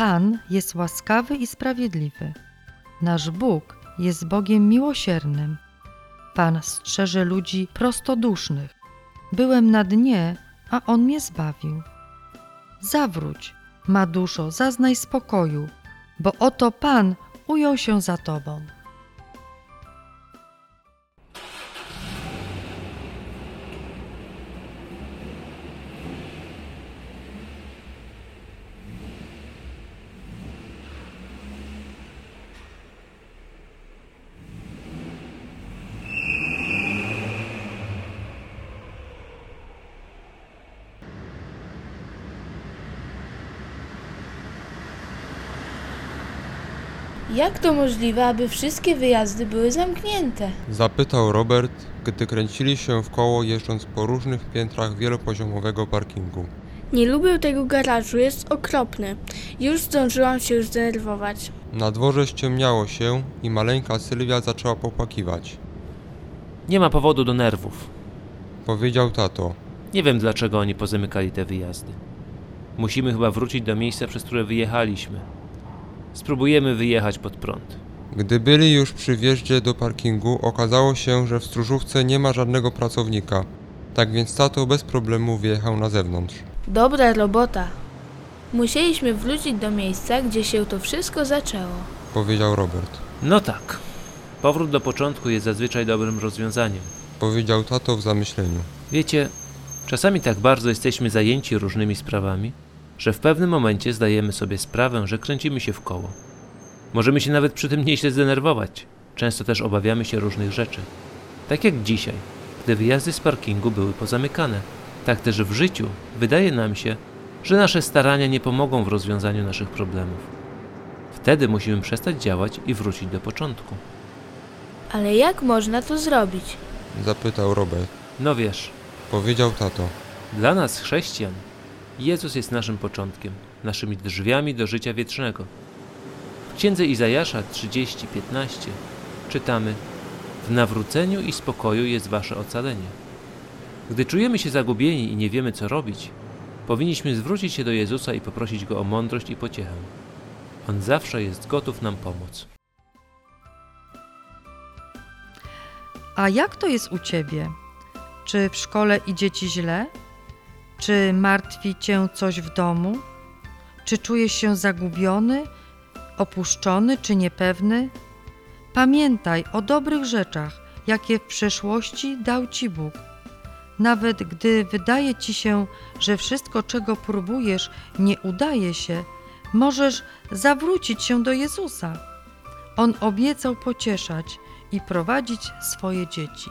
Pan jest łaskawy i sprawiedliwy. Nasz Bóg jest Bogiem miłosiernym. Pan strzeże ludzi prostodusznych. Byłem na dnie, a On mnie zbawił. Zawróć, ma duszo, zaznaj spokoju, bo oto Pan ujął się za Tobą. Jak to możliwe, aby wszystkie wyjazdy były zamknięte? Zapytał Robert, gdy kręcili się w koło jeżdżąc po różnych piętrach wielopoziomowego parkingu. Nie lubię tego garażu, jest okropny. Już zdążyłam się zdenerwować. Na dworze ściemniało się i maleńka Sylwia zaczęła popłakiwać. Nie ma powodu do nerwów. Powiedział tato. Nie wiem dlaczego oni pozamykali te wyjazdy. Musimy chyba wrócić do miejsca, przez które wyjechaliśmy. Spróbujemy wyjechać pod prąd. Gdy byli już przy wjeździe do parkingu, okazało się, że w stróżówce nie ma żadnego pracownika. Tak więc tato bez problemu wyjechał na zewnątrz. Dobra robota. Musieliśmy wrócić do miejsca, gdzie się to wszystko zaczęło. Powiedział Robert. No tak. Powrót do początku jest zazwyczaj dobrym rozwiązaniem. Powiedział tato w zamyśleniu. Wiecie, czasami tak bardzo jesteśmy zajęci różnymi sprawami, że w pewnym momencie zdajemy sobie sprawę, że kręcimy się w koło. Możemy się nawet przy tym nieźle zdenerwować. Często też obawiamy się różnych rzeczy. Tak jak dzisiaj, gdy wyjazdy z parkingu były pozamykane. Tak też w życiu wydaje nam się, że nasze starania nie pomogą w rozwiązaniu naszych problemów. Wtedy musimy przestać działać i wrócić do początku. Ale jak można to zrobić? Zapytał Robert. No wiesz, Powiedział tato. Dla nas, chrześcijan, Jezus jest naszym początkiem, naszymi drzwiami do życia wiecznego. W księdze Izajasza 30:15 czytamy: W nawróceniu i spokoju jest wasze ocalenie. Gdy czujemy się zagubieni i nie wiemy, co robić, powinniśmy zwrócić się do Jezusa i poprosić Go o mądrość i pociechę. On zawsze jest gotów nam pomóc. A jak to jest u ciebie? Czy w szkole idzie ci źle? Czy martwi cię coś w domu? Czy czujesz się zagubiony, opuszczony czy niepewny? Pamiętaj o dobrych rzeczach, jakie w przeszłości dał ci Bóg. Nawet gdy wydaje ci się, że wszystko, czego próbujesz, nie udaje się, możesz zawrócić się do Jezusa. On obiecał pocieszać i prowadzić swoje dzieci.